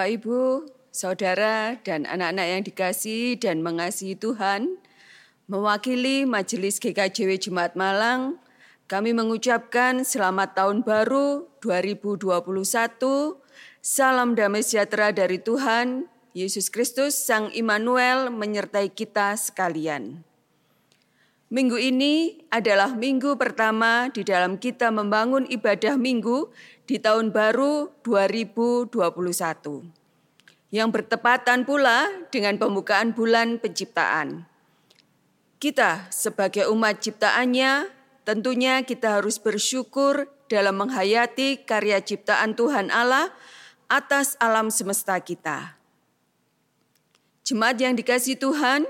Bapak Ibu, saudara dan anak-anak yang dikasihi dan mengasihi Tuhan, mewakili Majelis GKJW Jumat Malang, kami mengucapkan selamat tahun baru 2021, salam damai sejahtera dari Tuhan, Yesus Kristus Sang Immanuel menyertai kita sekalian. Minggu ini adalah minggu pertama di dalam kita membangun ibadah minggu di tahun baru 2021. Yang bertepatan pula dengan pembukaan bulan penciptaan. Kita sebagai umat ciptaannya tentunya kita harus bersyukur dalam menghayati karya ciptaan Tuhan Allah atas alam semesta kita. Jemaat yang dikasih Tuhan,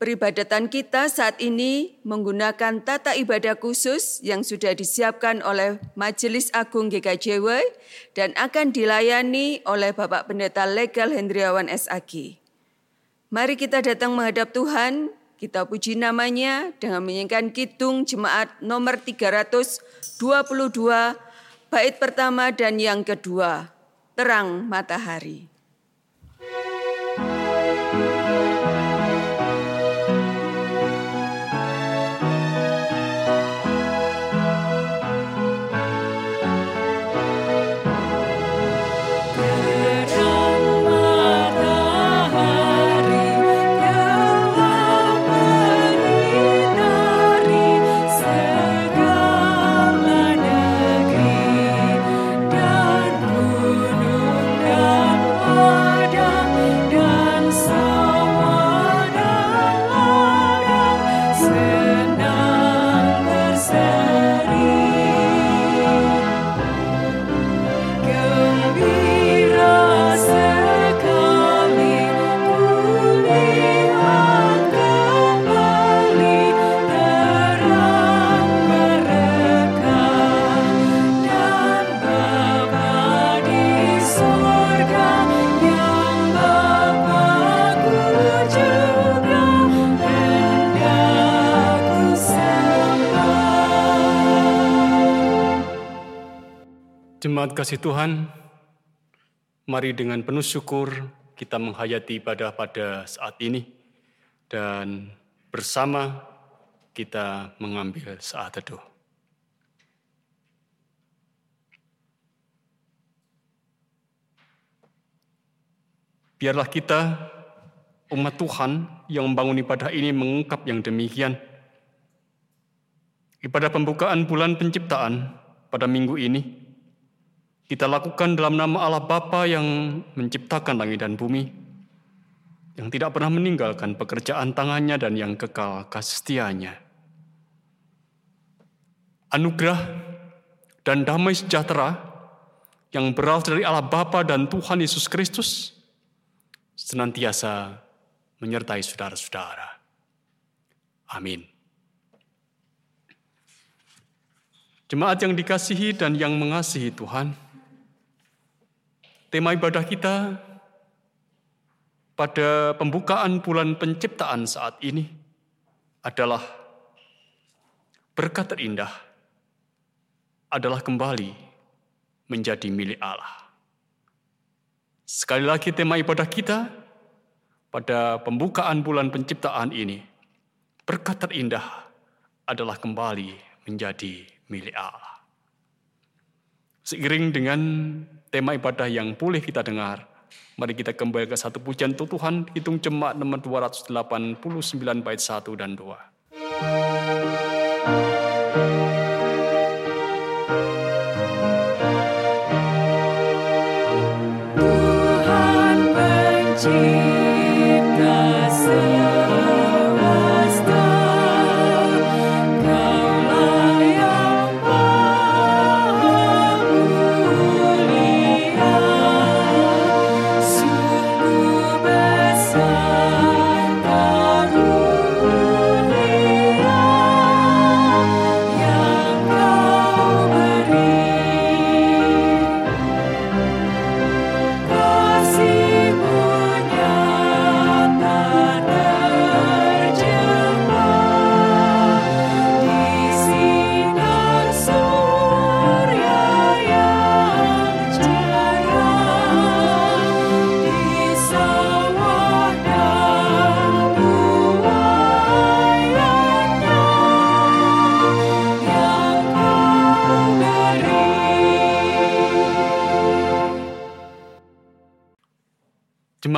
Peribadatan kita saat ini menggunakan tata ibadah khusus yang sudah disiapkan oleh Majelis Agung GKJW dan akan dilayani oleh Bapak Pendeta Legal Hendriawan SAG. Mari kita datang menghadap Tuhan, kita puji namanya dengan menyanyikan kidung jemaat nomor 322, bait pertama dan yang kedua, Terang Matahari. Kasih Tuhan, mari dengan penuh syukur kita menghayati ibadah pada saat ini dan bersama kita mengambil saat teduh. Biarlah kita, umat Tuhan yang membangun ibadah ini mengungkap yang demikian. Ibadah pembukaan bulan penciptaan pada minggu ini kita lakukan dalam nama Allah Bapa yang menciptakan langit dan bumi, yang tidak pernah meninggalkan pekerjaan tangannya dan yang kekal kasih. Anugerah dan damai sejahtera yang berasal dari Allah Bapa dan Tuhan Yesus Kristus senantiasa menyertai saudara-saudara. Amin. Jemaat yang dikasihi dan yang mengasihi Tuhan, Tema ibadah kita pada pembukaan bulan penciptaan saat ini adalah berkat terindah adalah kembali menjadi milik Allah. Sekali lagi tema ibadah kita pada pembukaan bulan penciptaan ini, berkat terindah adalah kembali menjadi milik Allah. Seiring dengan tema ibadah yang boleh kita dengar. Mari kita kembali ke satu pujian Tuhan, hitung jemaat nomor 289 bait 1 dan 2. Tuhan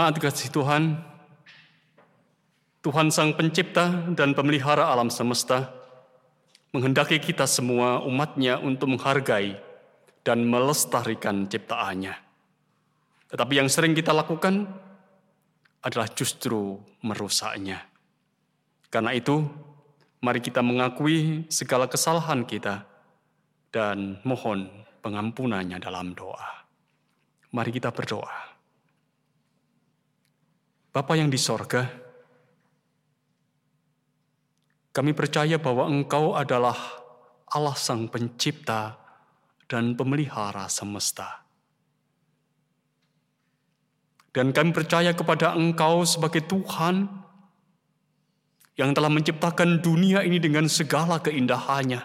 Jemaat kasih Tuhan, Tuhan Sang Pencipta dan Pemelihara alam semesta menghendaki kita semua umatnya untuk menghargai dan melestarikan ciptaannya. Tetapi yang sering kita lakukan adalah justru merusaknya. Karena itu, mari kita mengakui segala kesalahan kita dan mohon pengampunannya dalam doa. Mari kita berdoa. Bapa yang di sorga, kami percaya bahwa Engkau adalah Allah Sang Pencipta dan Pemelihara semesta. Dan kami percaya kepada Engkau sebagai Tuhan yang telah menciptakan dunia ini dengan segala keindahannya.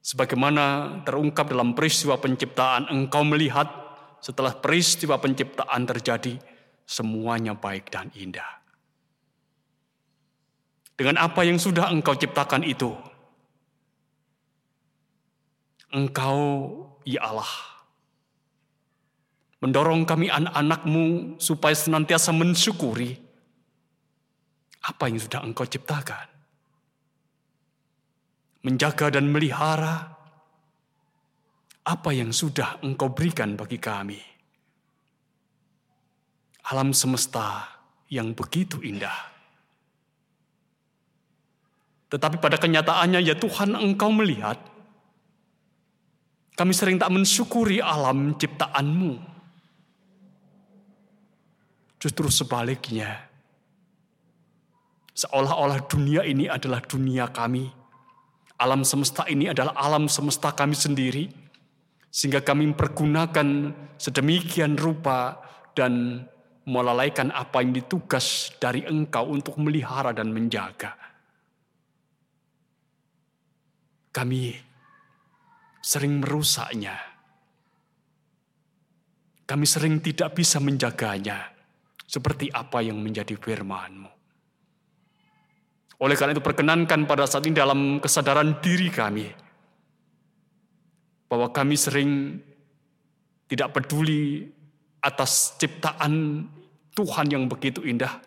Sebagaimana terungkap dalam peristiwa penciptaan, Engkau melihat setelah peristiwa penciptaan terjadi, semuanya baik dan indah dengan apa yang sudah engkau ciptakan itu. Engkau, ya Allah, mendorong kami anak-anakmu supaya senantiasa mensyukuri apa yang sudah engkau ciptakan. Menjaga dan melihara apa yang sudah engkau berikan bagi kami. Alam semesta yang begitu indah tetapi pada kenyataannya ya Tuhan engkau melihat. Kami sering tak mensyukuri alam ciptaanmu. Justru sebaliknya. Seolah-olah dunia ini adalah dunia kami. Alam semesta ini adalah alam semesta kami sendiri. Sehingga kami mempergunakan sedemikian rupa dan melalaikan apa yang ditugas dari engkau untuk melihara dan menjaga. Kami sering merusaknya. Kami sering tidak bisa menjaganya seperti apa yang menjadi firman-Mu. Oleh karena itu perkenankan pada saat ini dalam kesadaran diri kami bahwa kami sering tidak peduli atas ciptaan Tuhan yang begitu indah.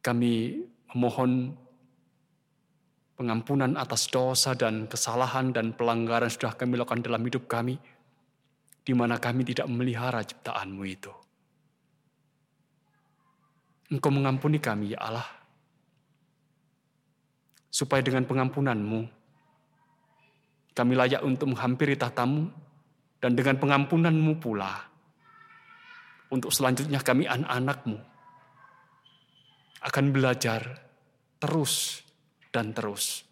Kami memohon pengampunan atas dosa dan kesalahan dan pelanggaran sudah kami lakukan dalam hidup kami, di mana kami tidak memelihara ciptaanmu itu. Engkau mengampuni kami, ya Allah, supaya dengan pengampunanmu, kami layak untuk menghampiri tahtamu, dan dengan pengampunanmu pula, untuk selanjutnya kami anak-anakmu, akan belajar terus dan terus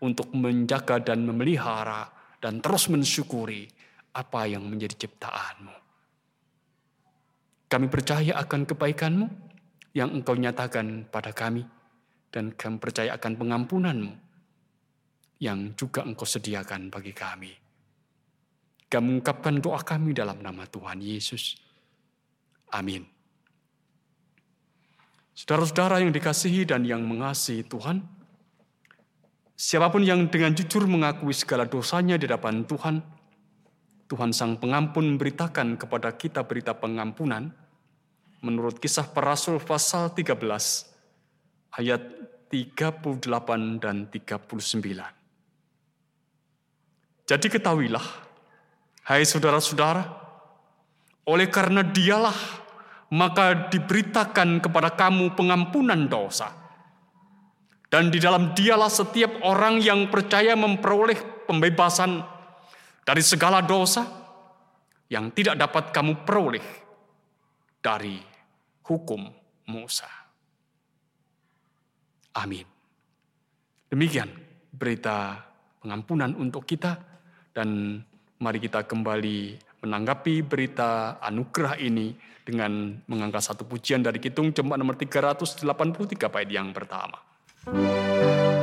untuk menjaga dan memelihara dan terus mensyukuri apa yang menjadi ciptaanmu. Kami percaya akan kebaikanmu yang engkau nyatakan pada kami dan kami percaya akan pengampunanmu yang juga engkau sediakan bagi kami. Kami mengungkapkan doa kami dalam nama Tuhan Yesus. Amin. Saudara-saudara yang dikasihi dan yang mengasihi Tuhan, Siapa pun yang dengan jujur mengakui segala dosanya di hadapan Tuhan, Tuhan Sang Pengampun memberitakan kepada kita berita pengampunan menurut kisah para rasul pasal 13 ayat 38 dan 39. Jadi ketahuilah, hai saudara-saudara, oleh karena dialah maka diberitakan kepada kamu pengampunan dosa dan di dalam dialah setiap orang yang percaya memperoleh pembebasan dari segala dosa yang tidak dapat kamu peroleh dari hukum Musa. Amin. Demikian berita pengampunan untuk kita dan mari kita kembali menanggapi berita anugerah ini dengan mengangkat satu pujian dari Kitung Jemaat nomor 383 bait yang pertama. Música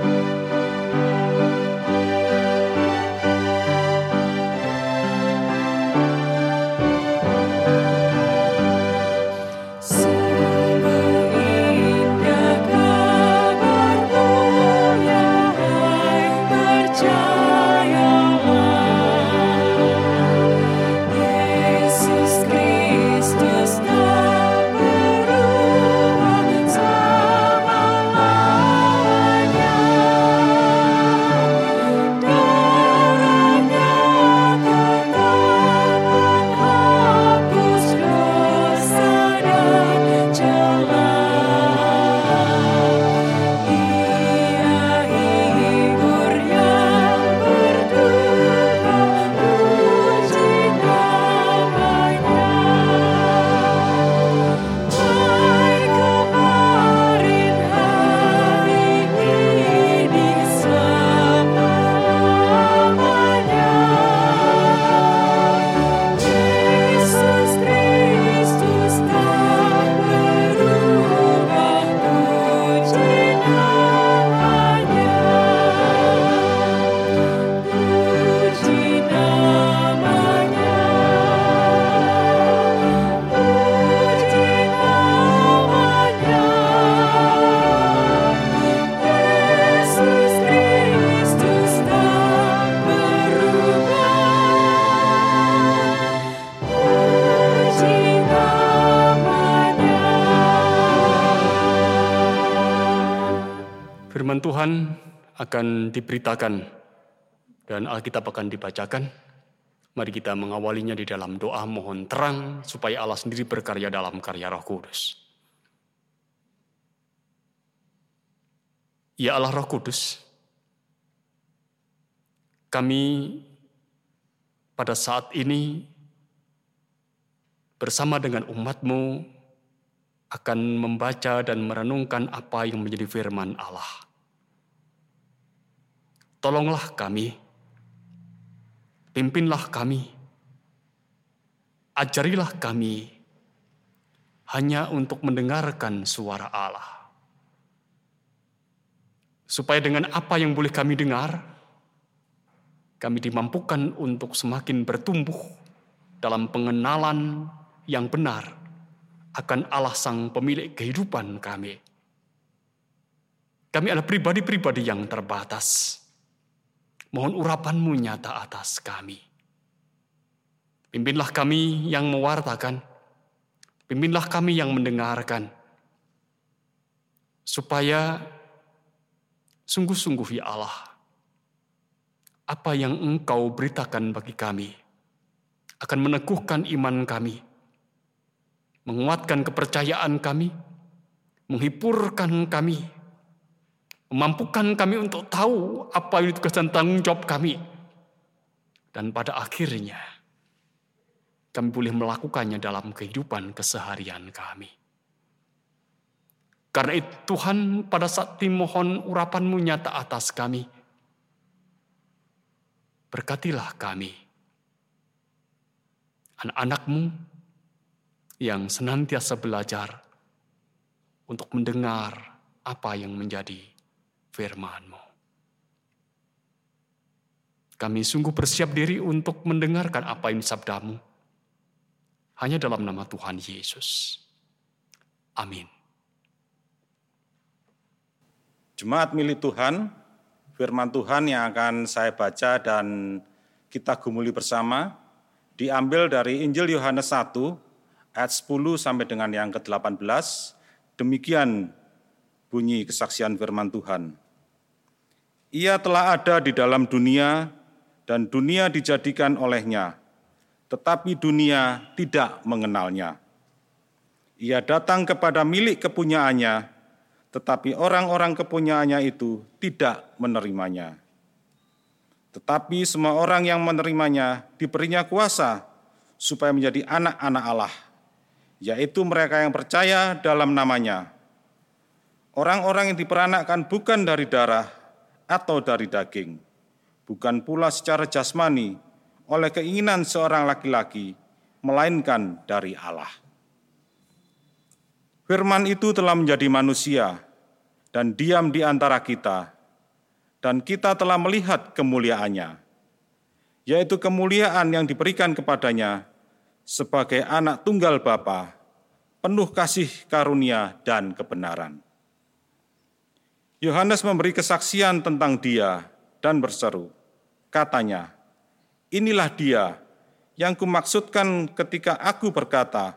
akan diberitakan dan Alkitab akan dibacakan. Mari kita mengawalinya di dalam doa mohon terang supaya Allah sendiri berkarya dalam karya Roh Kudus. Ya Allah Roh Kudus, kami pada saat ini bersama dengan umatmu akan membaca dan merenungkan apa yang menjadi firman Allah. Tolonglah kami Pimpinlah kami, ajarilah kami hanya untuk mendengarkan suara Allah. Supaya dengan apa yang boleh kami dengar, kami dimampukan untuk semakin bertumbuh dalam pengenalan yang benar akan Allah Sang Pemilik kehidupan kami. Kami adalah pribadi-pribadi yang terbatas Mohon urapanmu nyata atas kami. Pimpinlah kami yang mewartakan. Pimpinlah kami yang mendengarkan. Supaya sungguh-sungguh ya Allah, apa yang engkau beritakan bagi kami akan meneguhkan iman kami, menguatkan kepercayaan kami, menghiburkan kami, Memampukan kami untuk tahu apa itu tugas dan tanggung jawab kami. Dan pada akhirnya, kami boleh melakukannya dalam kehidupan keseharian kami. Karena itu Tuhan pada saat dimohon urapanmu nyata atas kami. Berkatilah kami. Anak-anakmu yang senantiasa belajar untuk mendengar apa yang menjadi firman-Mu. Kami sungguh bersiap diri untuk mendengarkan apa yang sabdamu. Hanya dalam nama Tuhan Yesus. Amin. Jemaat milik Tuhan, firman Tuhan yang akan saya baca dan kita gumuli bersama diambil dari Injil Yohanes 1 ayat 10 sampai dengan yang ke-18. Demikian bunyi kesaksian firman Tuhan. Ia telah ada di dalam dunia dan dunia dijadikan olehnya, tetapi dunia tidak mengenalnya. Ia datang kepada milik kepunyaannya, tetapi orang-orang kepunyaannya itu tidak menerimanya. Tetapi semua orang yang menerimanya diberinya kuasa supaya menjadi anak-anak Allah, yaitu mereka yang percaya dalam namanya. Orang-orang yang diperanakkan bukan dari darah, atau dari daging, bukan pula secara jasmani oleh keinginan seorang laki-laki, melainkan dari Allah. Firman itu telah menjadi manusia dan diam di antara kita, dan kita telah melihat kemuliaannya, yaitu kemuliaan yang diberikan kepadanya sebagai anak tunggal Bapa, penuh kasih karunia dan kebenaran. Yohanes memberi kesaksian tentang dia dan berseru, katanya, inilah dia yang kumaksudkan ketika aku berkata,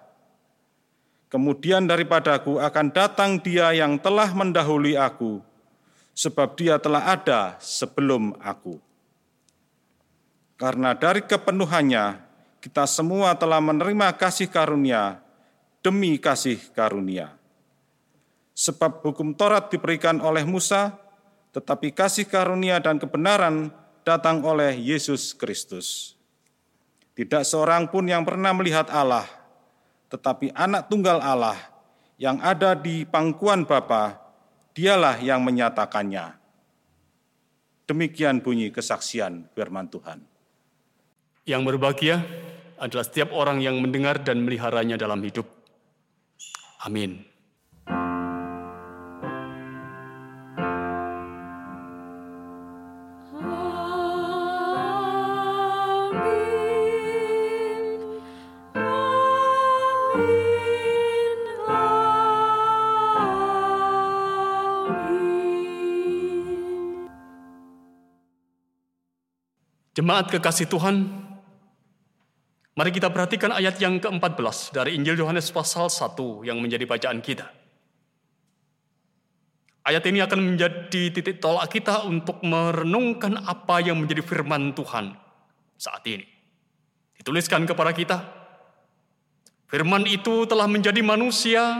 kemudian daripadaku akan datang dia yang telah mendahului aku, sebab dia telah ada sebelum aku. Karena dari kepenuhannya, kita semua telah menerima kasih karunia demi kasih karunia. Sebab hukum Taurat diberikan oleh Musa, tetapi kasih karunia dan kebenaran datang oleh Yesus Kristus. Tidak seorang pun yang pernah melihat Allah, tetapi anak tunggal Allah yang ada di pangkuan Bapa, dialah yang menyatakannya. Demikian bunyi kesaksian firman Tuhan. Yang berbahagia adalah setiap orang yang mendengar dan meliharanya dalam hidup. Amin. Jemaat kekasih Tuhan, mari kita perhatikan ayat yang ke-14 dari Injil Yohanes pasal 1 yang menjadi bacaan kita. Ayat ini akan menjadi titik tolak kita untuk merenungkan apa yang menjadi firman Tuhan saat ini. Dituliskan kepada kita, firman itu telah menjadi manusia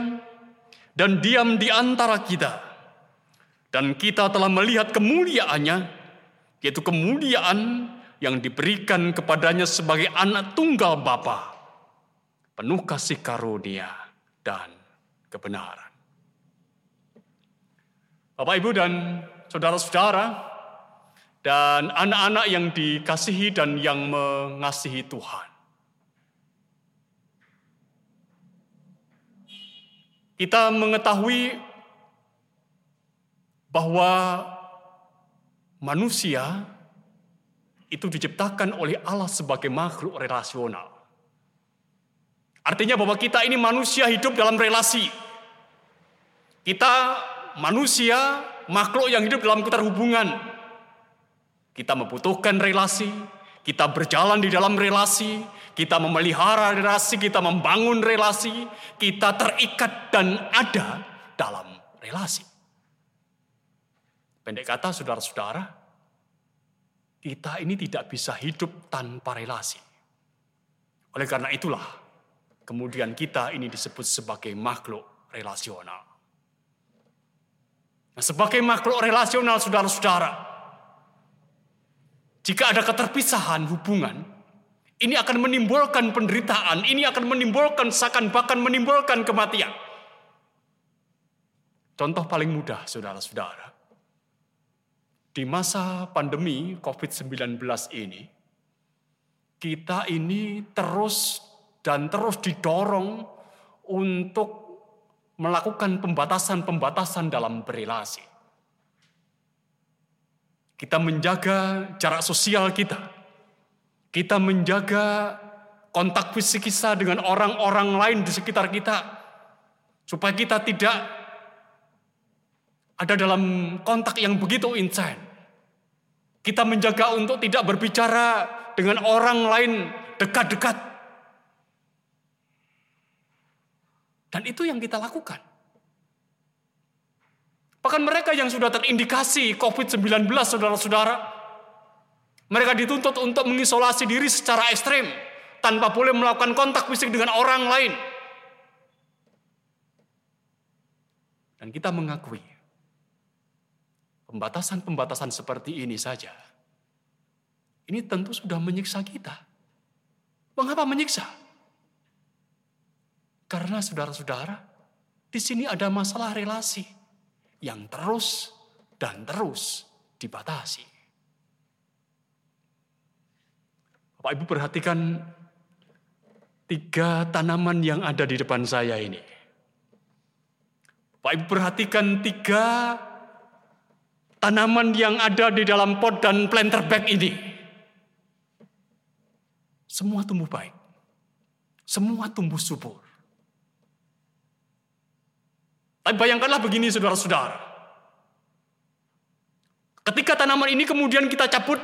dan diam di antara kita. Dan kita telah melihat kemuliaannya, yaitu kemuliaan yang diberikan kepadanya sebagai anak tunggal Bapa, penuh kasih karunia dan kebenaran. Bapak, Ibu, dan saudara-saudara, dan anak-anak yang dikasihi dan yang mengasihi Tuhan. Kita mengetahui bahwa manusia itu diciptakan oleh Allah sebagai makhluk relasional. Artinya bahwa kita ini manusia hidup dalam relasi. Kita manusia, makhluk yang hidup dalam keterhubungan. Kita membutuhkan relasi, kita berjalan di dalam relasi, kita memelihara relasi, kita membangun relasi, kita terikat dan ada dalam relasi. Pendek kata, saudara-saudara, kita ini tidak bisa hidup tanpa relasi. Oleh karena itulah, kemudian kita ini disebut sebagai makhluk relasional. Nah, sebagai makhluk relasional saudara-saudara, jika ada keterpisahan hubungan, ini akan menimbulkan penderitaan, ini akan menimbulkan sakan bahkan menimbulkan kematian. Contoh paling mudah saudara-saudara. Di masa pandemi COVID-19 ini, kita ini terus dan terus didorong untuk melakukan pembatasan-pembatasan dalam berrelasi. Kita menjaga jarak sosial kita. Kita menjaga kontak fisik kita dengan orang-orang lain di sekitar kita. Supaya kita tidak ada dalam kontak yang begitu intens. Kita menjaga untuk tidak berbicara dengan orang lain dekat-dekat. Dan itu yang kita lakukan. Bahkan mereka yang sudah terindikasi COVID-19, saudara-saudara, mereka dituntut untuk mengisolasi diri secara ekstrem, tanpa boleh melakukan kontak fisik dengan orang lain. Dan kita mengakui, pembatasan-pembatasan seperti ini saja, ini tentu sudah menyiksa kita. Mengapa menyiksa? Karena saudara-saudara, di sini ada masalah relasi yang terus dan terus dibatasi. Bapak Ibu perhatikan tiga tanaman yang ada di depan saya ini. Bapak Ibu perhatikan tiga tanaman yang ada di dalam pot dan planter bag ini. Semua tumbuh baik. Semua tumbuh subur. Tapi bayangkanlah begini saudara-saudara. Ketika tanaman ini kemudian kita cabut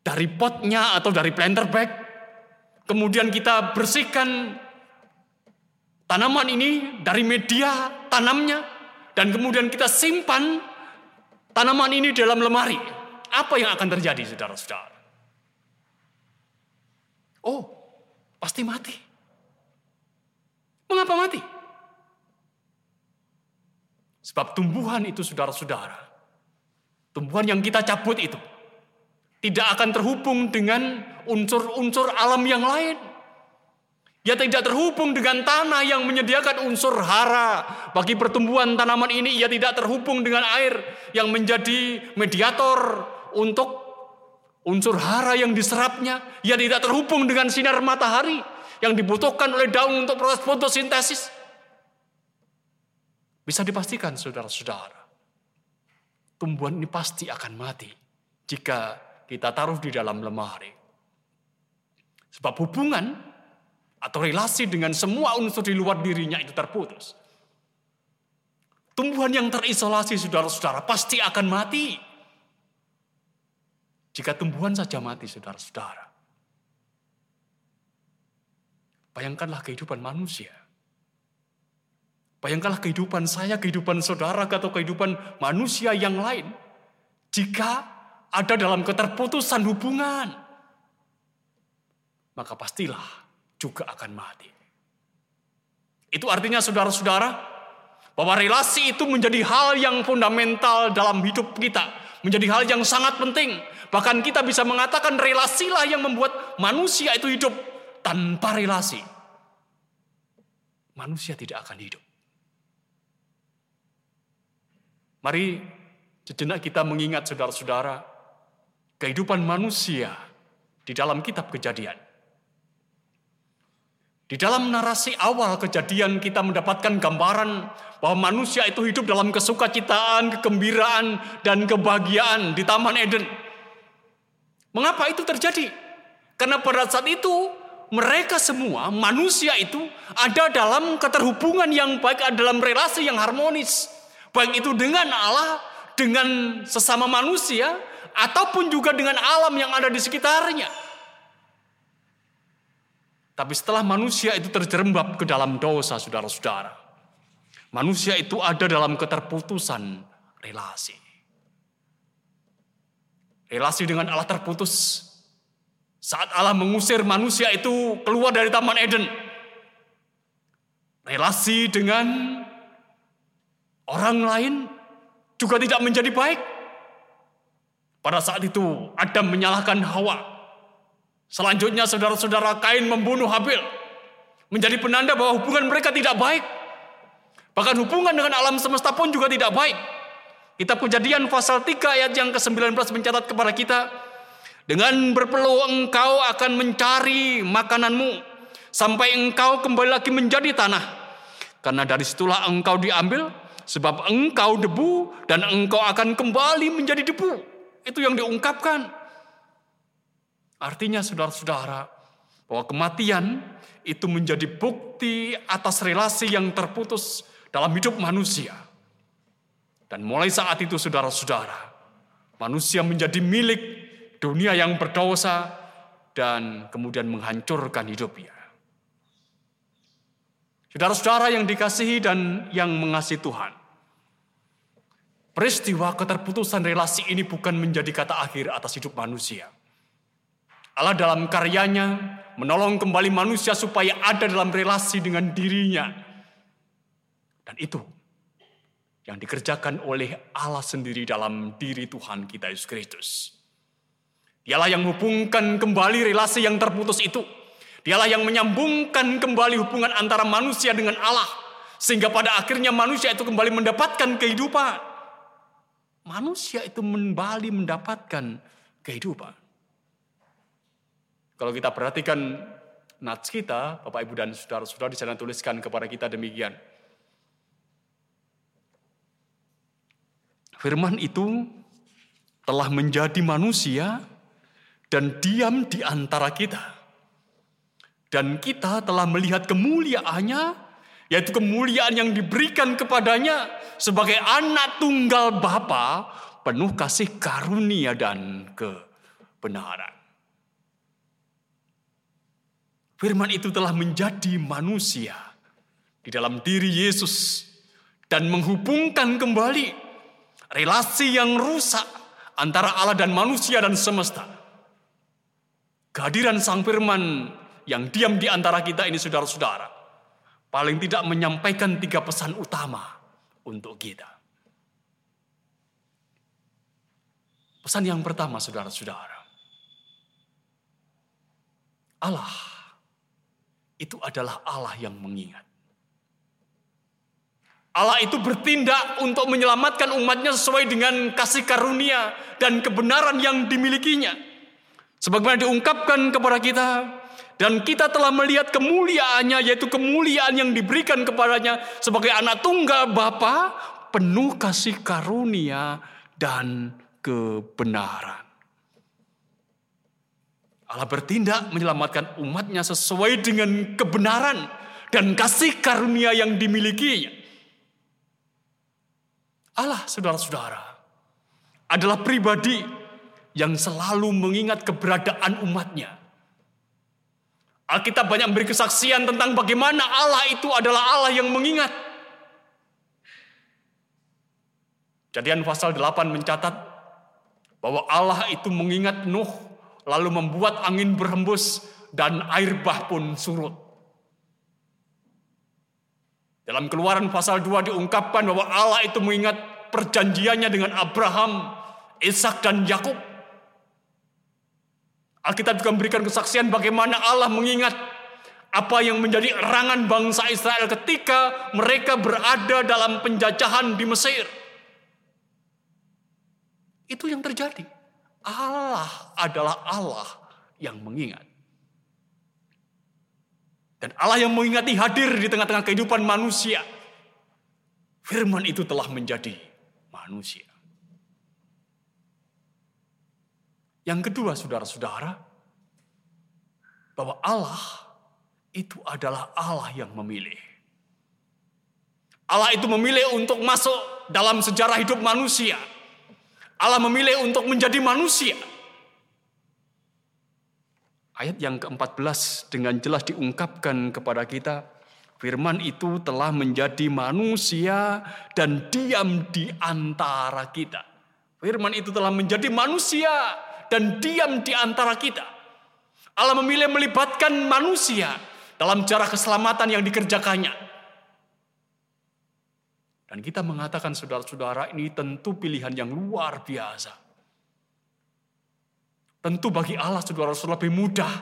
dari potnya atau dari planter bag, kemudian kita bersihkan tanaman ini dari media tanamnya, dan kemudian kita simpan tanaman ini dalam lemari. Apa yang akan terjadi saudara-saudara? Oh, pasti mati. Mengapa mati? Sebab tumbuhan itu saudara-saudara, tumbuhan yang kita cabut itu tidak akan terhubung dengan unsur-unsur alam yang lain. Ya tidak terhubung dengan tanah yang menyediakan unsur hara bagi pertumbuhan tanaman ini. Ia tidak terhubung dengan air yang menjadi mediator untuk unsur hara yang diserapnya. Ia tidak terhubung dengan sinar matahari yang dibutuhkan oleh daun untuk proses fotosintesis. Bisa dipastikan saudara-saudara, tumbuhan ini pasti akan mati jika kita taruh di dalam lemari. Sebab hubungan atau relasi dengan semua unsur di luar dirinya itu terputus. Tumbuhan yang terisolasi saudara-saudara pasti akan mati. Jika tumbuhan saja mati saudara-saudara. Bayangkanlah kehidupan manusia Bayangkanlah kehidupan saya, kehidupan saudara, atau kehidupan manusia yang lain. Jika ada dalam keterputusan hubungan, maka pastilah juga akan mati. Itu artinya saudara-saudara, bahwa relasi itu menjadi hal yang fundamental dalam hidup kita. Menjadi hal yang sangat penting. Bahkan kita bisa mengatakan relasilah yang membuat manusia itu hidup. Tanpa relasi, manusia tidak akan hidup. Mari sejenak kita mengingat saudara-saudara kehidupan manusia di dalam kitab kejadian. Di dalam narasi awal kejadian kita mendapatkan gambaran bahwa manusia itu hidup dalam kesukacitaan, kegembiraan, dan kebahagiaan di Taman Eden. Mengapa itu terjadi? Karena pada saat itu mereka semua manusia itu ada dalam keterhubungan yang baik, ada dalam relasi yang harmonis. Baik itu dengan Allah, dengan sesama manusia, ataupun juga dengan alam yang ada di sekitarnya. Tapi setelah manusia itu terjerembab ke dalam dosa, saudara-saudara. Manusia itu ada dalam keterputusan relasi. Relasi dengan Allah terputus. Saat Allah mengusir manusia itu keluar dari Taman Eden. Relasi dengan Orang lain juga tidak menjadi baik. Pada saat itu Adam menyalahkan Hawa. Selanjutnya saudara-saudara Kain membunuh Habil. Menjadi penanda bahwa hubungan mereka tidak baik. Bahkan hubungan dengan alam semesta pun juga tidak baik. Kitab kejadian pasal 3 ayat yang ke-19 mencatat kepada kita. Dengan berpeluh engkau akan mencari makananmu. Sampai engkau kembali lagi menjadi tanah. Karena dari situlah engkau diambil Sebab engkau debu dan engkau akan kembali menjadi debu. Itu yang diungkapkan. Artinya saudara-saudara, bahwa kematian itu menjadi bukti atas relasi yang terputus dalam hidup manusia. Dan mulai saat itu saudara-saudara, manusia menjadi milik dunia yang berdosa dan kemudian menghancurkan hidupnya. Saudara-saudara yang dikasihi dan yang mengasihi Tuhan. Peristiwa keterputusan relasi ini bukan menjadi kata akhir atas hidup manusia. Allah dalam karyanya menolong kembali manusia supaya ada dalam relasi dengan dirinya. Dan itu yang dikerjakan oleh Allah sendiri dalam diri Tuhan kita Yesus Kristus. Dialah yang menghubungkan kembali relasi yang terputus itu. Dialah yang menyambungkan kembali hubungan antara manusia dengan Allah. Sehingga pada akhirnya manusia itu kembali mendapatkan kehidupan manusia itu kembali mendapatkan kehidupan. Kalau kita perhatikan nats kita, Bapak Ibu dan saudara-saudara di sana tuliskan kepada kita demikian. Firman itu telah menjadi manusia dan diam di antara kita. Dan kita telah melihat kemuliaannya yaitu kemuliaan yang diberikan kepadanya sebagai anak tunggal Bapa penuh kasih karunia dan kebenaran. Firman itu telah menjadi manusia di dalam diri Yesus dan menghubungkan kembali relasi yang rusak antara Allah dan manusia dan semesta. Kehadiran Sang Firman yang diam di antara kita ini saudara-saudara paling tidak menyampaikan tiga pesan utama untuk kita. Pesan yang pertama, saudara-saudara, Allah itu adalah Allah yang mengingat. Allah itu bertindak untuk menyelamatkan umatnya sesuai dengan kasih karunia dan kebenaran yang dimilikinya. Sebagaimana diungkapkan kepada kita dan kita telah melihat kemuliaannya, yaitu kemuliaan yang diberikan kepadanya sebagai anak tunggal Bapa, penuh kasih karunia dan kebenaran. Allah bertindak menyelamatkan umatnya sesuai dengan kebenaran dan kasih karunia yang dimilikinya. Allah, saudara-saudara, adalah pribadi yang selalu mengingat keberadaan umatnya Alkitab banyak memberi kesaksian tentang bagaimana Allah itu adalah Allah yang mengingat. Kejadian pasal 8 mencatat bahwa Allah itu mengingat Nuh lalu membuat angin berhembus dan air bah pun surut. Dalam keluaran pasal 2 diungkapkan bahwa Allah itu mengingat perjanjiannya dengan Abraham, Ishak dan Yakub. Alkitab juga memberikan kesaksian bagaimana Allah mengingat apa yang menjadi erangan bangsa Israel ketika mereka berada dalam penjajahan di Mesir. Itu yang terjadi. Allah adalah Allah yang mengingat. Dan Allah yang mengingati hadir di tengah-tengah kehidupan manusia. Firman itu telah menjadi manusia. Yang kedua, saudara-saudara, bahwa Allah itu adalah Allah yang memilih. Allah itu memilih untuk masuk dalam sejarah hidup manusia. Allah memilih untuk menjadi manusia. Ayat yang ke-14 dengan jelas diungkapkan kepada kita, firman itu telah menjadi manusia dan diam di antara kita. Firman itu telah menjadi manusia dan diam di antara kita. Allah memilih melibatkan manusia dalam cara keselamatan yang dikerjakannya. Dan kita mengatakan saudara-saudara ini tentu pilihan yang luar biasa. Tentu bagi Allah saudara-saudara lebih mudah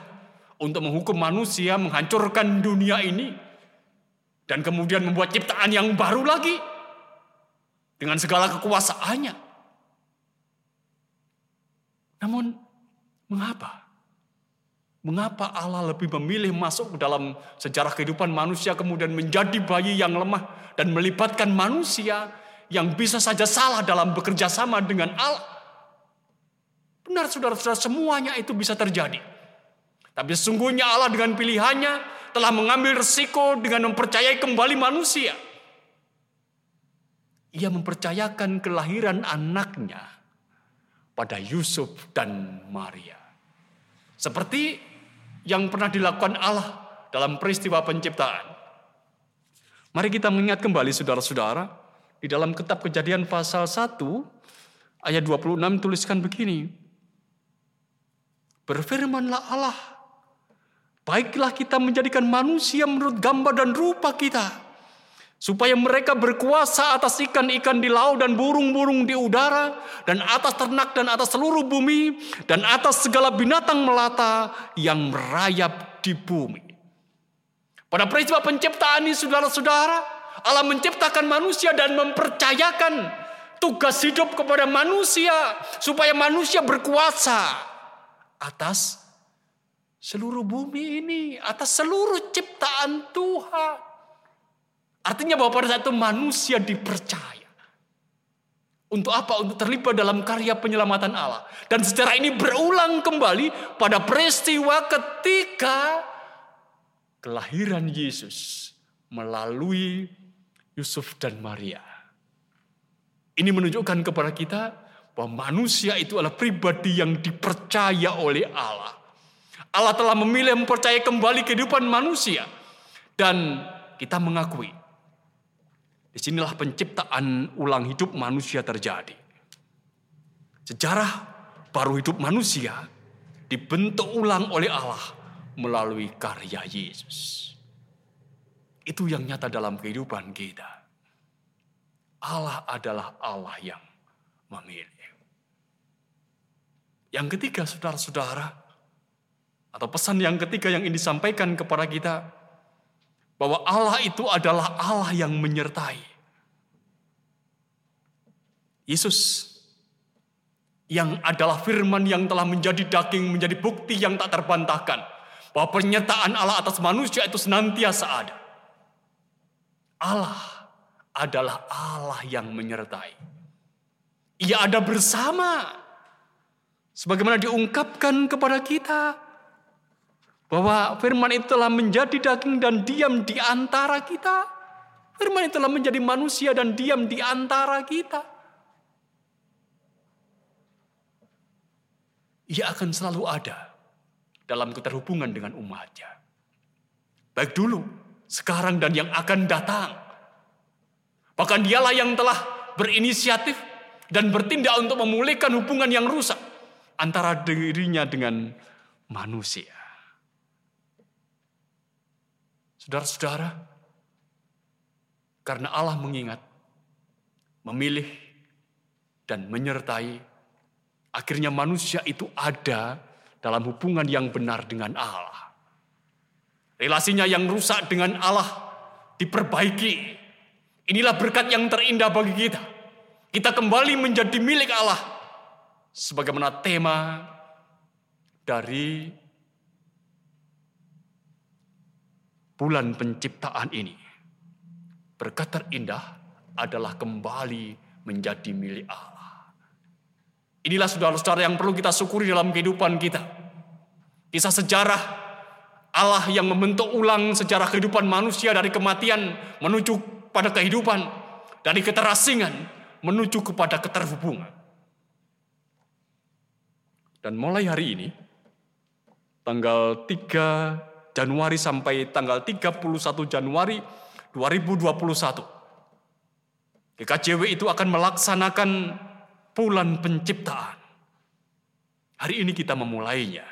untuk menghukum manusia, menghancurkan dunia ini. Dan kemudian membuat ciptaan yang baru lagi. Dengan segala kekuasaannya. Namun mengapa? Mengapa Allah lebih memilih masuk ke dalam sejarah kehidupan manusia kemudian menjadi bayi yang lemah dan melibatkan manusia yang bisa saja salah dalam bekerja sama dengan Allah? Benar saudara-saudara semuanya itu bisa terjadi. Tapi sesungguhnya Allah dengan pilihannya telah mengambil resiko dengan mempercayai kembali manusia. Ia mempercayakan kelahiran anaknya pada Yusuf dan Maria. Seperti yang pernah dilakukan Allah dalam peristiwa penciptaan. Mari kita mengingat kembali saudara-saudara, di dalam kitab kejadian pasal 1 ayat 26 tuliskan begini. Berfirmanlah Allah, baiklah kita menjadikan manusia menurut gambar dan rupa kita supaya mereka berkuasa atas ikan-ikan di laut dan burung-burung di udara dan atas ternak dan atas seluruh bumi dan atas segala binatang melata yang merayap di bumi. Pada peristiwa penciptaan ini saudara-saudara, Allah menciptakan manusia dan mempercayakan tugas hidup kepada manusia supaya manusia berkuasa atas seluruh bumi ini, atas seluruh ciptaan Tuhan. Artinya bahwa pada saat itu manusia dipercaya. Untuk apa? Untuk terlibat dalam karya penyelamatan Allah. Dan secara ini berulang kembali pada peristiwa ketika kelahiran Yesus melalui Yusuf dan Maria. Ini menunjukkan kepada kita bahwa manusia itu adalah pribadi yang dipercaya oleh Allah. Allah telah memilih mempercayai kembali kehidupan manusia. Dan kita mengakui Di sinilah penciptaan ulang hidup manusia terjadi. Sejarah baru hidup manusia dibentuk ulang oleh Allah melalui karya Yesus. Itu yang nyata dalam kehidupan kita. Allah adalah Allah yang memilih. Yang ketiga, saudara-saudara, atau pesan yang ketiga yang ini disampaikan kepada kita, bahwa Allah itu adalah Allah yang menyertai. Yesus yang adalah firman yang telah menjadi daging, menjadi bukti yang tak terbantahkan. Bahwa pernyataan Allah atas manusia itu senantiasa ada. Allah adalah Allah yang menyertai. Ia ada bersama. Sebagaimana diungkapkan kepada kita bahwa firman itu telah menjadi daging dan diam di antara kita. Firman itu telah menjadi manusia dan diam di antara kita. Ia akan selalu ada dalam keterhubungan dengan umatnya. Baik dulu, sekarang dan yang akan datang. Bahkan dialah yang telah berinisiatif dan bertindak untuk memulihkan hubungan yang rusak antara dirinya dengan manusia. Saudara-saudara, karena Allah mengingat, memilih, dan menyertai, akhirnya manusia itu ada dalam hubungan yang benar dengan Allah. Relasinya yang rusak dengan Allah diperbaiki. Inilah berkat yang terindah bagi kita. Kita kembali menjadi milik Allah. Sebagaimana tema dari bulan penciptaan ini. Berkat terindah adalah kembali menjadi milik Allah. Inilah saudara-saudara yang perlu kita syukuri dalam kehidupan kita. Kisah sejarah Allah yang membentuk ulang sejarah kehidupan manusia dari kematian menuju pada kehidupan, dari keterasingan menuju kepada keterhubungan. Dan mulai hari ini, tanggal 3 Januari sampai tanggal 31 Januari 2021. GKJW itu akan melaksanakan bulan penciptaan. Hari ini kita memulainya.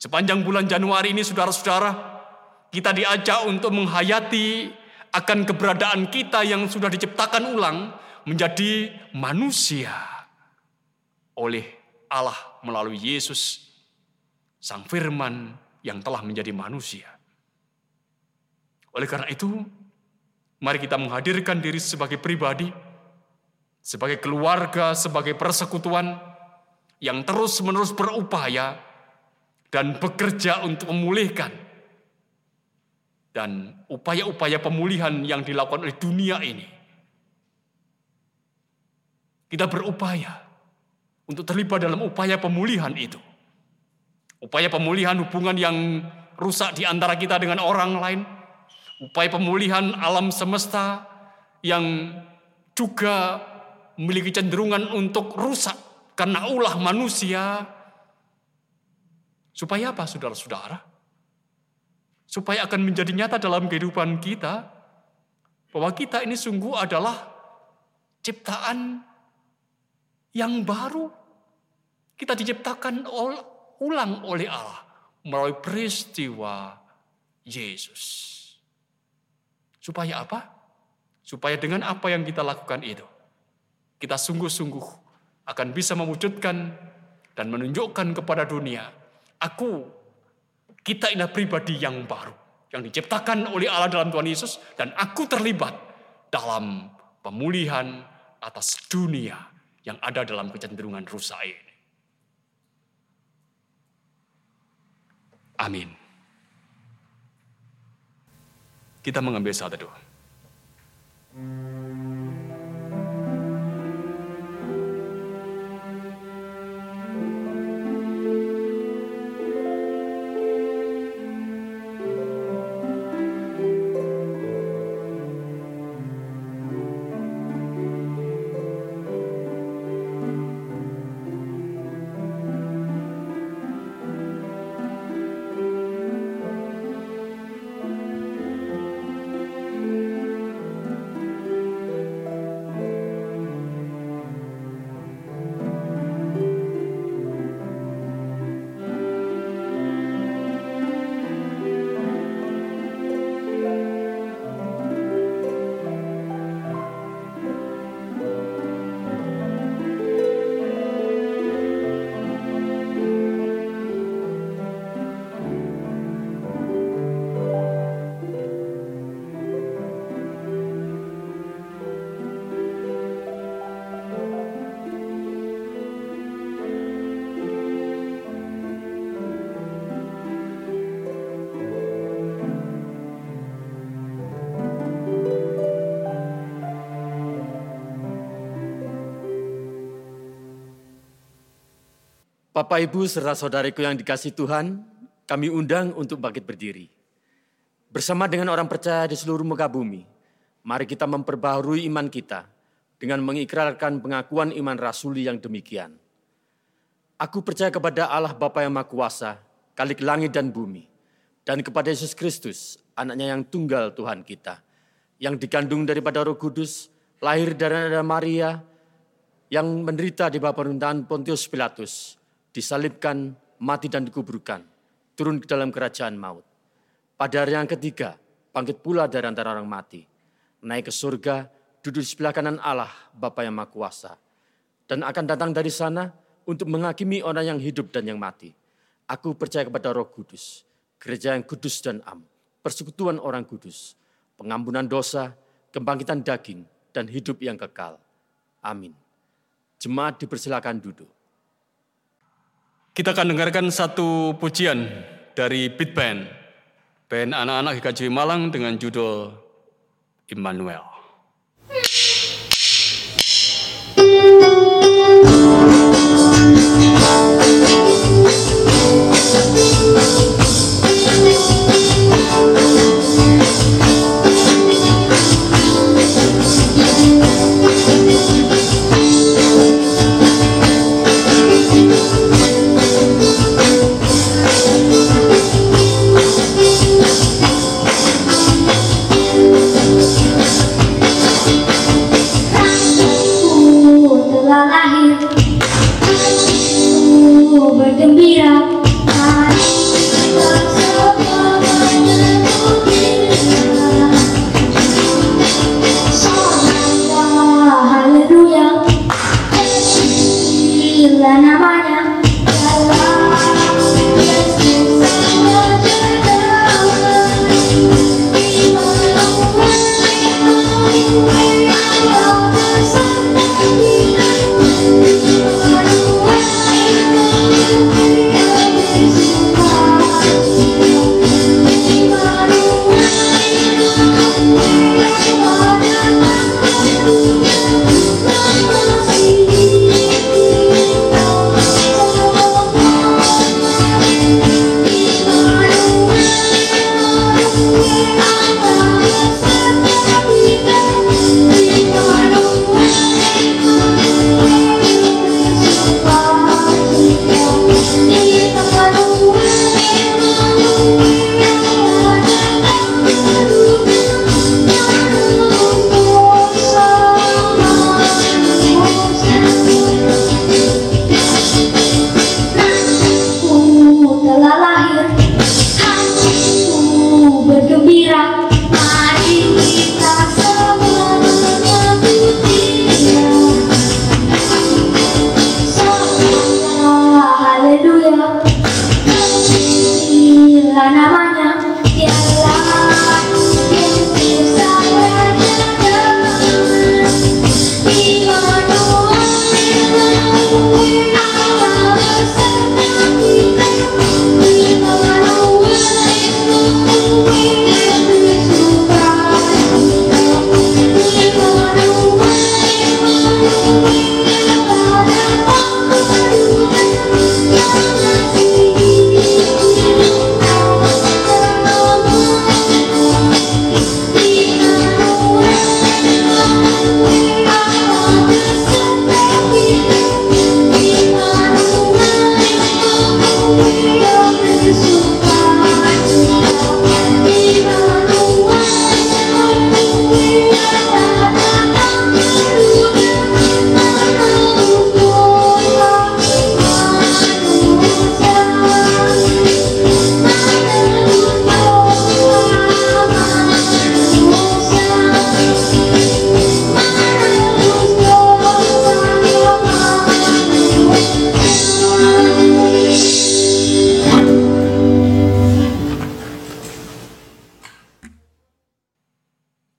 Sepanjang bulan Januari ini saudara-saudara, kita diajak untuk menghayati akan keberadaan kita yang sudah diciptakan ulang menjadi manusia oleh Allah melalui Yesus, Sang Firman yang telah menjadi manusia. Oleh karena itu, mari kita menghadirkan diri sebagai pribadi, sebagai keluarga, sebagai persekutuan yang terus-menerus berupaya dan bekerja untuk memulihkan dan upaya-upaya pemulihan yang dilakukan oleh dunia ini. Kita berupaya untuk terlibat dalam upaya pemulihan itu. Upaya pemulihan hubungan yang rusak di antara kita dengan orang lain. Upaya pemulihan alam semesta yang juga memiliki cenderungan untuk rusak karena ulah manusia. Supaya apa saudara-saudara? Supaya akan menjadi nyata dalam kehidupan kita bahwa kita ini sungguh adalah ciptaan yang baru. Kita diciptakan ulang oleh Allah melalui peristiwa Yesus. Supaya apa? Supaya dengan apa yang kita lakukan itu, kita sungguh-sungguh akan bisa mewujudkan dan menunjukkan kepada dunia, aku, kita ini pribadi yang baru, yang diciptakan oleh Allah dalam Tuhan Yesus, dan aku terlibat dalam pemulihan atas dunia yang ada dalam kecenderungan rusak ini. Amin. Kita mengambil saat teduh. Bapak, Ibu, serta saudariku yang dikasih Tuhan, kami undang untuk bangkit berdiri. Bersama dengan orang percaya di seluruh muka bumi, mari kita memperbaharui iman kita dengan mengikrarkan pengakuan iman rasuli yang demikian. Aku percaya kepada Allah Bapa yang Maha Kuasa, Kalik langit dan bumi, dan kepada Yesus Kristus, anaknya yang tunggal Tuhan kita, yang dikandung daripada roh kudus, lahir dari Maria, yang menderita di bawah pemerintahan Pontius Pilatus, disalibkan, mati dan dikuburkan, turun ke dalam kerajaan maut. Pada hari yang ketiga, bangkit pula dari antara orang mati, naik ke surga, duduk di sebelah kanan Allah, Bapa yang Maha Kuasa, dan akan datang dari sana untuk menghakimi orang yang hidup dan yang mati. Aku percaya kepada Roh Kudus, gereja yang kudus dan am, persekutuan orang kudus, pengampunan dosa, kebangkitan daging, dan hidup yang kekal. Amin. Jemaat dipersilakan duduk. Kita akan dengarkan satu pujian dari Beat Band, band anak-anak GKJ Malang dengan judul Immanuel. over Gambira.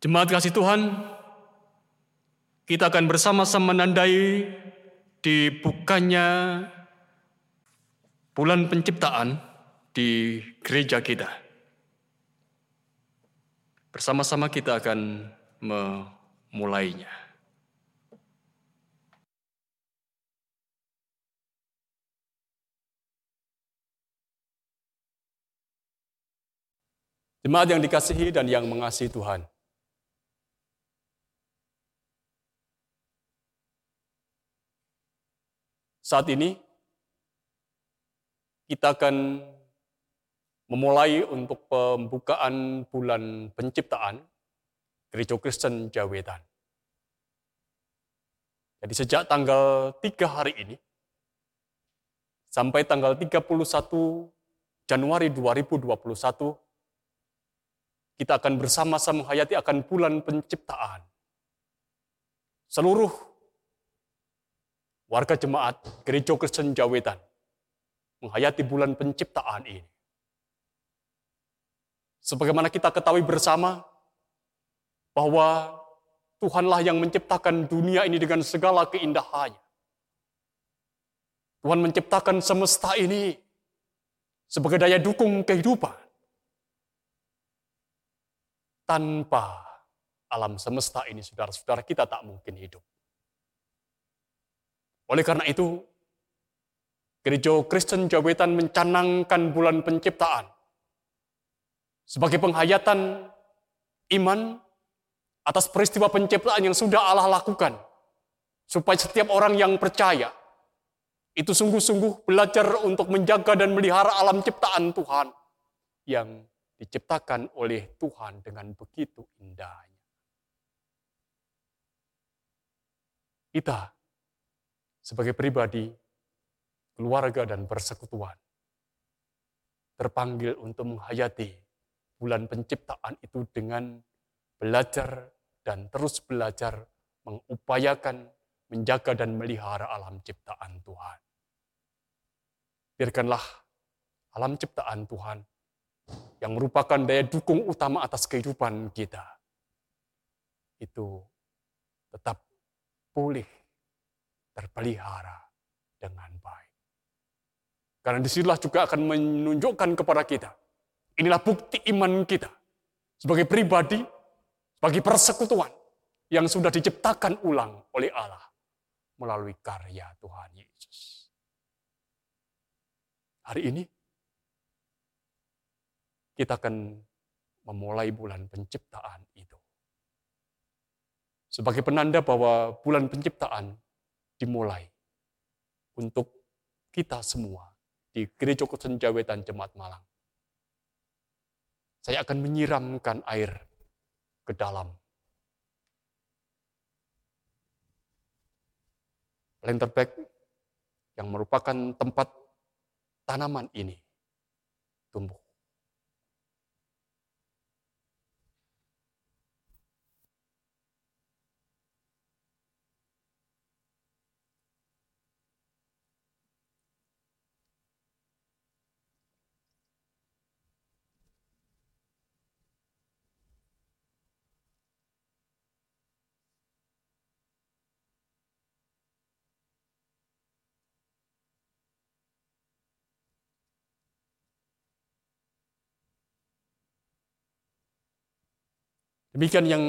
Jemaat kasih Tuhan, kita akan bersama-sama menandai dibukanya bulan penciptaan di gereja kita. Bersama-sama kita akan memulainya. Jemaat yang dikasihi dan yang mengasihi Tuhan. Saat ini kita akan memulai untuk pembukaan bulan penciptaan Gereja Kristen Jawetan. Jadi sejak tanggal 3 hari ini, sampai tanggal 31 Januari 2021, kita akan bersama-sama menghayati akan bulan penciptaan. Seluruh warga jemaat Gereja Kristen Jawetan menghayati bulan penciptaan ini. Sebagaimana kita ketahui bersama bahwa Tuhanlah yang menciptakan dunia ini dengan segala keindahannya. Tuhan menciptakan semesta ini sebagai daya dukung kehidupan. Tanpa alam semesta ini, saudara-saudara, kita tak mungkin hidup. Oleh karena itu, Gereja Kristen Jawetan mencanangkan bulan penciptaan sebagai penghayatan iman atas peristiwa penciptaan yang sudah Allah lakukan. Supaya setiap orang yang percaya itu sungguh-sungguh belajar untuk menjaga dan melihara alam ciptaan Tuhan yang diciptakan oleh Tuhan dengan begitu indahnya. Kita sebagai pribadi keluarga dan persekutuan. Terpanggil untuk menghayati bulan penciptaan itu dengan belajar dan terus belajar mengupayakan, menjaga dan melihara alam ciptaan Tuhan. Biarkanlah alam ciptaan Tuhan yang merupakan daya dukung utama atas kehidupan kita itu tetap pulih, terpelihara dengan baik. Karena di sinilah juga akan menunjukkan kepada kita. Inilah bukti iman kita. Sebagai pribadi, sebagai persekutuan yang sudah diciptakan ulang oleh Allah melalui karya Tuhan Yesus. Hari ini kita akan memulai bulan penciptaan itu. Sebagai penanda bahwa bulan penciptaan dimulai untuk kita semua di Gereja Kristen Jawetan Jemaat Malang. Saya akan menyiramkan air ke dalam bag yang merupakan tempat tanaman ini tumbuh. Demikian yang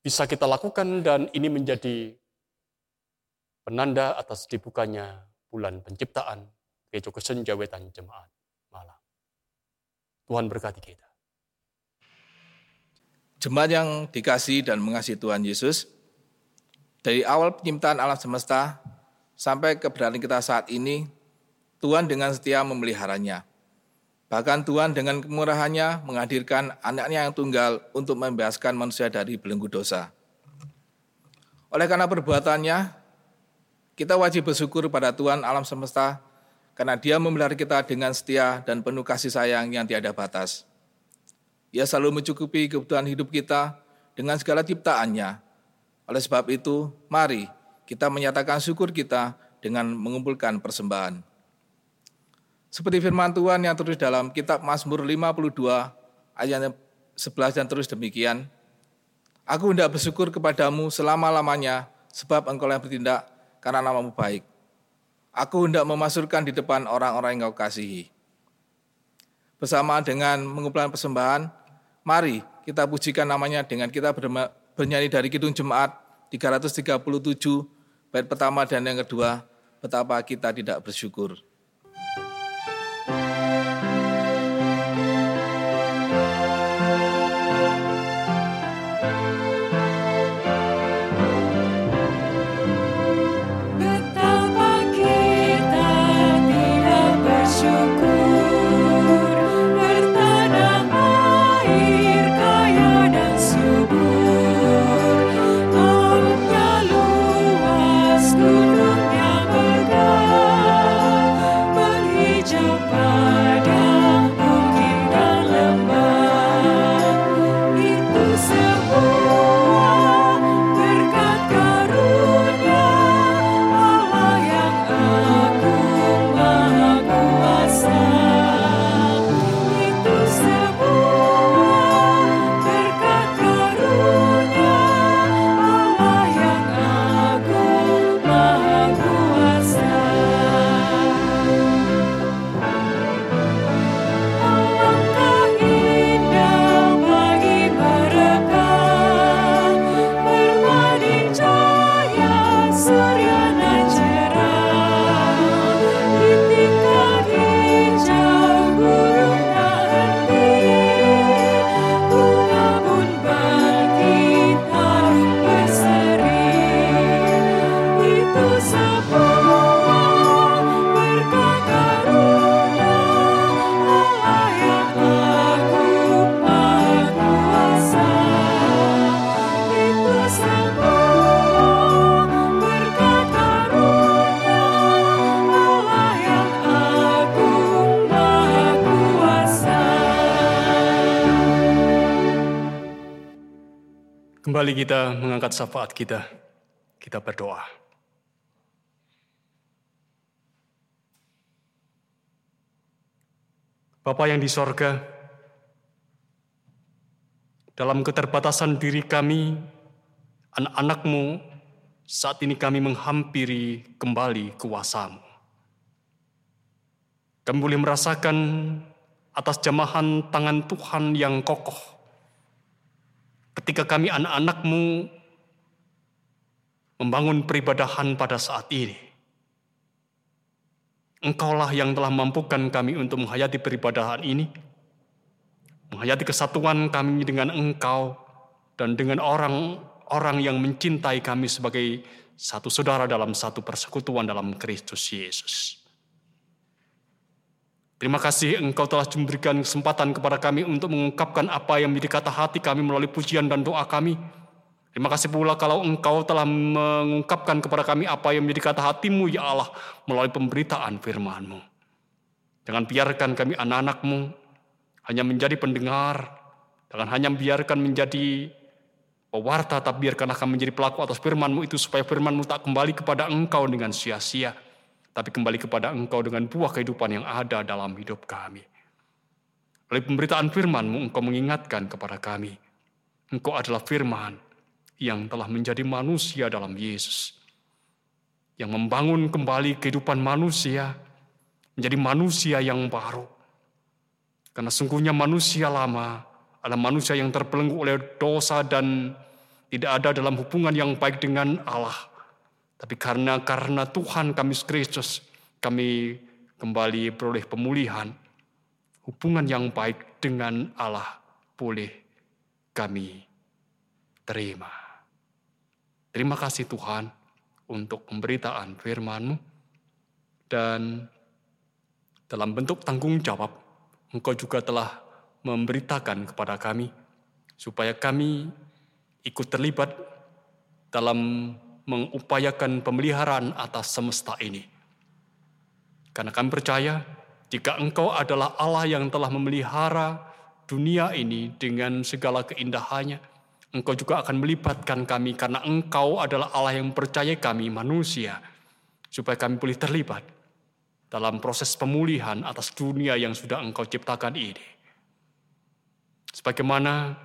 bisa kita lakukan dan ini menjadi penanda atas dibukanya bulan penciptaan Gereja Kesenjawetan Jemaat Malam. Tuhan berkati kita. Jemaat yang dikasih dan mengasihi Tuhan Yesus, dari awal penciptaan alam semesta sampai keberadaan kita saat ini, Tuhan dengan setia memeliharanya. Bahkan Tuhan dengan kemurahannya menghadirkan anaknya yang tunggal untuk membebaskan manusia dari belenggu dosa. Oleh karena perbuatannya, kita wajib bersyukur pada Tuhan alam semesta karena dia memelihara kita dengan setia dan penuh kasih sayang yang tiada batas. Ia selalu mencukupi kebutuhan hidup kita dengan segala ciptaannya. Oleh sebab itu, mari kita menyatakan syukur kita dengan mengumpulkan persembahan. Seperti firman Tuhan yang terus dalam kitab Mazmur 52 ayat 11 dan terus demikian. Aku hendak bersyukur kepadamu selama-lamanya sebab engkau yang bertindak karena namamu baik. Aku hendak memasurkan di depan orang-orang yang kau kasihi. Bersama dengan mengumpulkan persembahan, mari kita pujikan namanya dengan kita bernyanyi dari Kidung Jemaat 337, bait pertama dan yang kedua, betapa kita tidak bersyukur. Kembali kita mengangkat syafaat kita. Kita berdoa. Bapa yang di sorga, dalam keterbatasan diri kami, anak-anakmu, saat ini kami menghampiri kembali kuasamu. Kami boleh merasakan atas jamahan tangan Tuhan yang kokoh ketika kami anak-anakmu membangun peribadahan pada saat ini. Engkaulah yang telah mampukan kami untuk menghayati peribadahan ini, menghayati kesatuan kami dengan Engkau dan dengan orang-orang yang mencintai kami sebagai satu saudara dalam satu persekutuan dalam Kristus Yesus. Terima kasih engkau telah memberikan kesempatan kepada kami untuk mengungkapkan apa yang menjadi kata hati kami melalui pujian dan doa kami. Terima kasih pula kalau engkau telah mengungkapkan kepada kami apa yang menjadi kata hatimu ya Allah melalui pemberitaan firmanmu. Jangan biarkan kami anak-anakmu hanya menjadi pendengar. Jangan hanya biarkan menjadi pewarta, tapi biarkanlah kami menjadi pelaku atas firmanmu itu supaya firmanmu tak kembali kepada engkau dengan sia-sia tapi kembali kepada Engkau dengan buah kehidupan yang ada dalam hidup kami. Oleh pemberitaan firman-Mu, Engkau mengingatkan kepada kami, Engkau adalah firman yang telah menjadi manusia dalam Yesus, yang membangun kembali kehidupan manusia menjadi manusia yang baru. Karena sungguhnya manusia lama adalah manusia yang terbelenggu oleh dosa dan tidak ada dalam hubungan yang baik dengan Allah. Tapi karena karena Tuhan kami Kristus, kami kembali beroleh pemulihan. Hubungan yang baik dengan Allah boleh kami terima. Terima kasih Tuhan untuk pemberitaan firman-Mu. Dan dalam bentuk tanggung jawab, Engkau juga telah memberitakan kepada kami supaya kami ikut terlibat dalam mengupayakan pemeliharaan atas semesta ini. Karena kami percaya, jika engkau adalah Allah yang telah memelihara dunia ini dengan segala keindahannya, engkau juga akan melibatkan kami karena engkau adalah Allah yang percaya kami manusia, supaya kami boleh terlibat dalam proses pemulihan atas dunia yang sudah engkau ciptakan ini. Sebagaimana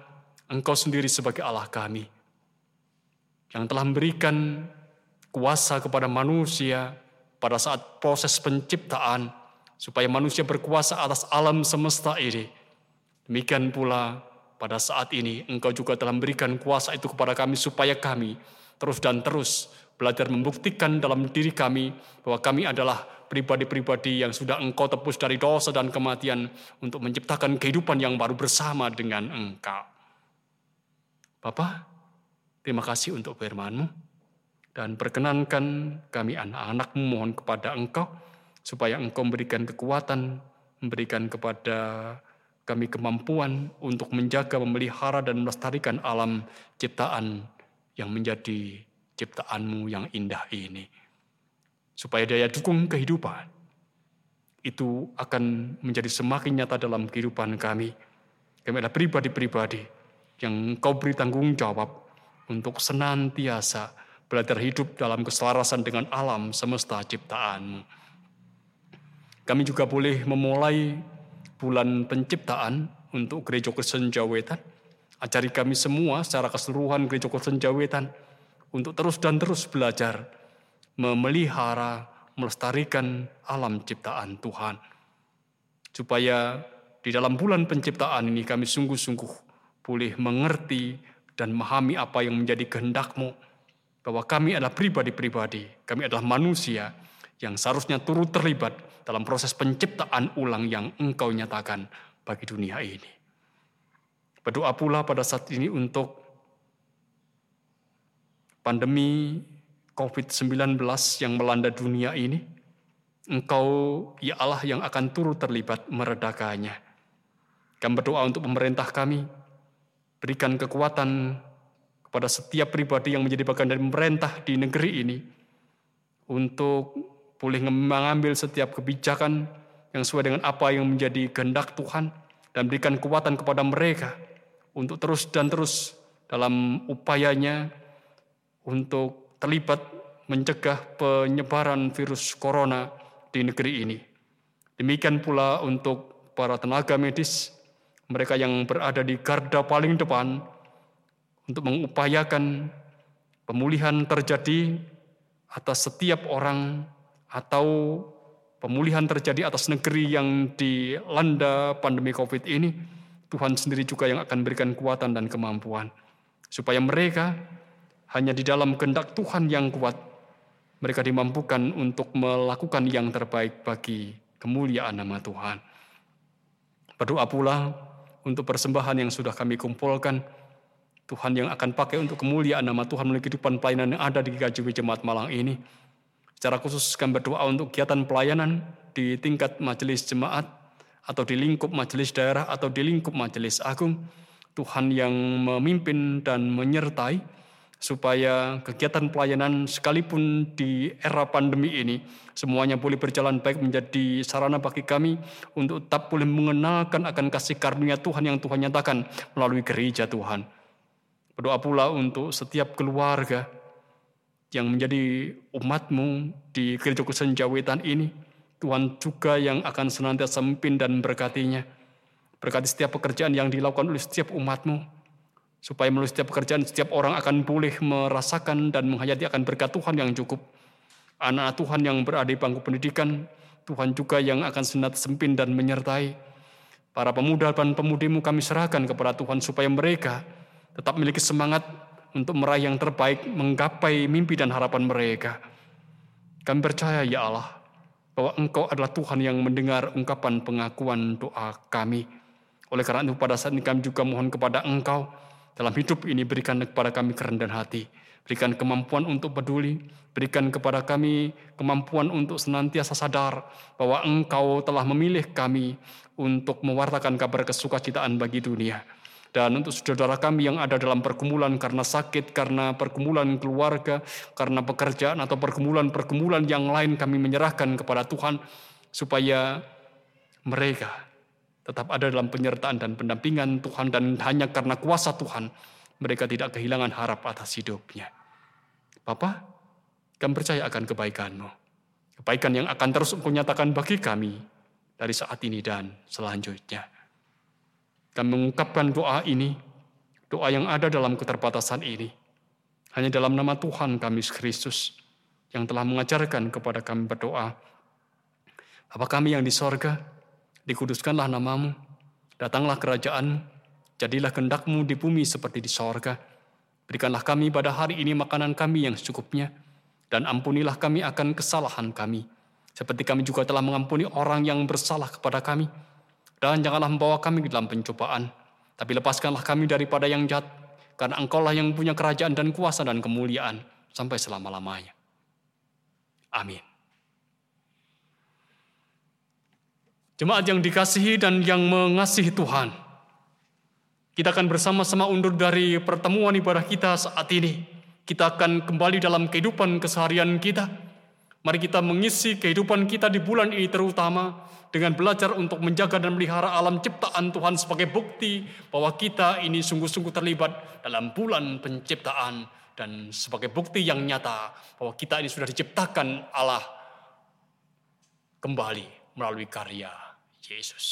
engkau sendiri sebagai Allah kami, yang telah memberikan kuasa kepada manusia pada saat proses penciptaan supaya manusia berkuasa atas alam semesta ini. Demikian pula pada saat ini engkau juga telah memberikan kuasa itu kepada kami supaya kami terus dan terus belajar membuktikan dalam diri kami bahwa kami adalah pribadi-pribadi yang sudah engkau tebus dari dosa dan kematian untuk menciptakan kehidupan yang baru bersama dengan engkau. Bapak, Terima kasih untuk firman-Mu. Dan perkenankan kami anak-anakmu mohon kepada Engkau, supaya Engkau memberikan kekuatan, memberikan kepada kami kemampuan untuk menjaga, memelihara, dan melestarikan alam ciptaan yang menjadi ciptaanmu yang indah ini. Supaya daya dukung kehidupan itu akan menjadi semakin nyata dalam kehidupan kami. Kami adalah pribadi-pribadi yang kau beri tanggung jawab untuk senantiasa belajar hidup dalam keselarasan dengan alam semesta ciptaan. Kami juga boleh memulai bulan penciptaan untuk Gereja Kristen Jawetan. Ajari kami semua secara keseluruhan Gereja Kristen Jawetan untuk terus dan terus belajar memelihara, melestarikan alam ciptaan Tuhan. Supaya di dalam bulan penciptaan ini kami sungguh-sungguh boleh mengerti dan memahami apa yang menjadi kehendakmu. Bahwa kami adalah pribadi-pribadi, kami adalah manusia yang seharusnya turut terlibat dalam proses penciptaan ulang yang engkau nyatakan bagi dunia ini. Berdoa pula pada saat ini untuk pandemi COVID-19 yang melanda dunia ini. Engkau, ya Allah yang akan turut terlibat meredakannya. Kami berdoa untuk pemerintah kami, Berikan kekuatan kepada setiap pribadi yang menjadi bagian dari pemerintah di negeri ini untuk boleh mengambil setiap kebijakan yang sesuai dengan apa yang menjadi kehendak Tuhan dan berikan kekuatan kepada mereka untuk terus dan terus dalam upayanya untuk terlibat mencegah penyebaran virus corona di negeri ini. Demikian pula untuk para tenaga medis, mereka yang berada di garda paling depan untuk mengupayakan pemulihan terjadi atas setiap orang atau pemulihan terjadi atas negeri yang dilanda pandemi COVID ini, Tuhan sendiri juga yang akan berikan kekuatan dan kemampuan. Supaya mereka hanya di dalam kehendak Tuhan yang kuat, mereka dimampukan untuk melakukan yang terbaik bagi kemuliaan nama Tuhan. Berdoa pula untuk persembahan yang sudah kami kumpulkan, Tuhan yang akan pakai untuk kemuliaan nama Tuhan melalui kehidupan pelayanan yang ada di GKJW Jemaat Malang ini. Secara khusus kami berdoa untuk kegiatan pelayanan di tingkat majelis jemaat atau di lingkup majelis daerah atau di lingkup majelis agung. Tuhan yang memimpin dan menyertai supaya kegiatan pelayanan sekalipun di era pandemi ini semuanya boleh berjalan baik menjadi sarana bagi kami untuk tetap boleh mengenalkan akan kasih karunia Tuhan yang Tuhan nyatakan melalui gereja Tuhan. Berdoa pula untuk setiap keluarga yang menjadi umatmu di gereja kesenjawitan ini. Tuhan juga yang akan senantiasa memimpin dan berkatinya. Berkati setiap pekerjaan yang dilakukan oleh setiap umatmu. Supaya melalui setiap pekerjaan, setiap orang akan boleh merasakan dan menghayati akan berkat Tuhan yang cukup. Anak Tuhan yang berada di bangku pendidikan, Tuhan juga yang akan senantiasa memimpin dan menyertai. Para pemuda dan pemudimu kami serahkan kepada Tuhan supaya mereka tetap memiliki semangat untuk meraih yang terbaik, menggapai mimpi dan harapan mereka. Kami percaya ya Allah, bahwa Engkau adalah Tuhan yang mendengar ungkapan pengakuan doa kami. Oleh karena itu pada saat ini kami juga mohon kepada Engkau, dalam hidup ini berikan kepada kami kerendahan hati. Berikan kemampuan untuk peduli, berikan kepada kami kemampuan untuk senantiasa sadar bahwa Engkau telah memilih kami untuk mewartakan kabar kesukacitaan bagi dunia. Dan untuk saudara kami yang ada dalam pergumulan karena sakit, karena pergumulan keluarga, karena pekerjaan atau pergumulan-pergumulan yang lain kami menyerahkan kepada Tuhan supaya mereka tetap ada dalam penyertaan dan pendampingan Tuhan dan hanya karena kuasa Tuhan mereka tidak kehilangan harap atas hidupnya. Bapak, kami percaya akan kebaikanmu. Kebaikan yang akan terus engkau nyatakan bagi kami dari saat ini dan selanjutnya. Kami mengungkapkan doa ini, doa yang ada dalam keterbatasan ini. Hanya dalam nama Tuhan kami Kristus yang telah mengajarkan kepada kami berdoa. Apa kami yang di sorga, dikuduskanlah namamu, datanglah kerajaan, jadilah kendakmu di bumi seperti di sorga. Berikanlah kami pada hari ini makanan kami yang secukupnya, dan ampunilah kami akan kesalahan kami, seperti kami juga telah mengampuni orang yang bersalah kepada kami dan janganlah membawa kami ke dalam pencobaan, tapi lepaskanlah kami daripada yang jahat, karena engkaulah yang punya kerajaan dan kuasa dan kemuliaan sampai selama-lamanya. Amin. Jemaat yang dikasihi dan yang mengasihi Tuhan, kita akan bersama-sama undur dari pertemuan ibadah kita saat ini. Kita akan kembali dalam kehidupan keseharian kita. Mari kita mengisi kehidupan kita di bulan ini terutama dengan belajar untuk menjaga dan melihara alam ciptaan Tuhan sebagai bukti bahwa kita ini sungguh-sungguh terlibat dalam bulan penciptaan dan sebagai bukti yang nyata bahwa kita ini sudah diciptakan Allah kembali melalui karya Yesus.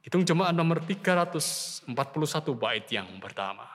Hitung jemaat nomor 341 bait yang pertama.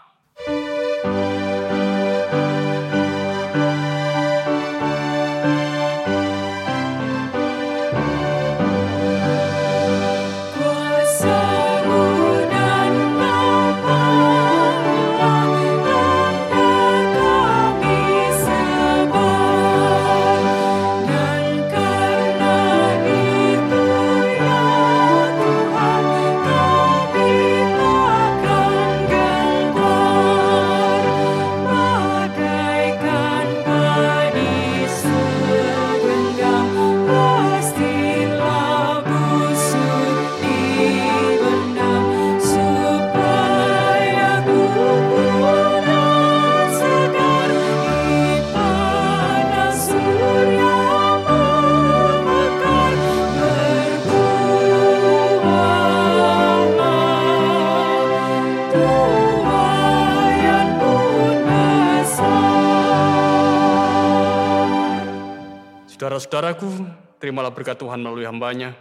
Saudara-saudaraku, terimalah berkat Tuhan melalui hambanya.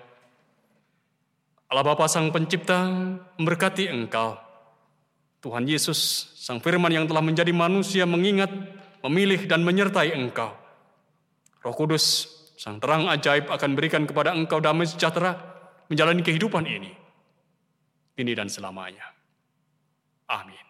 Allah Bapa Sang Pencipta memberkati engkau. Tuhan Yesus, Sang Firman yang telah menjadi manusia mengingat, memilih dan menyertai engkau. Roh Kudus, Sang terang ajaib akan berikan kepada engkau damai sejahtera menjalani kehidupan ini. Ini dan selamanya. Amin.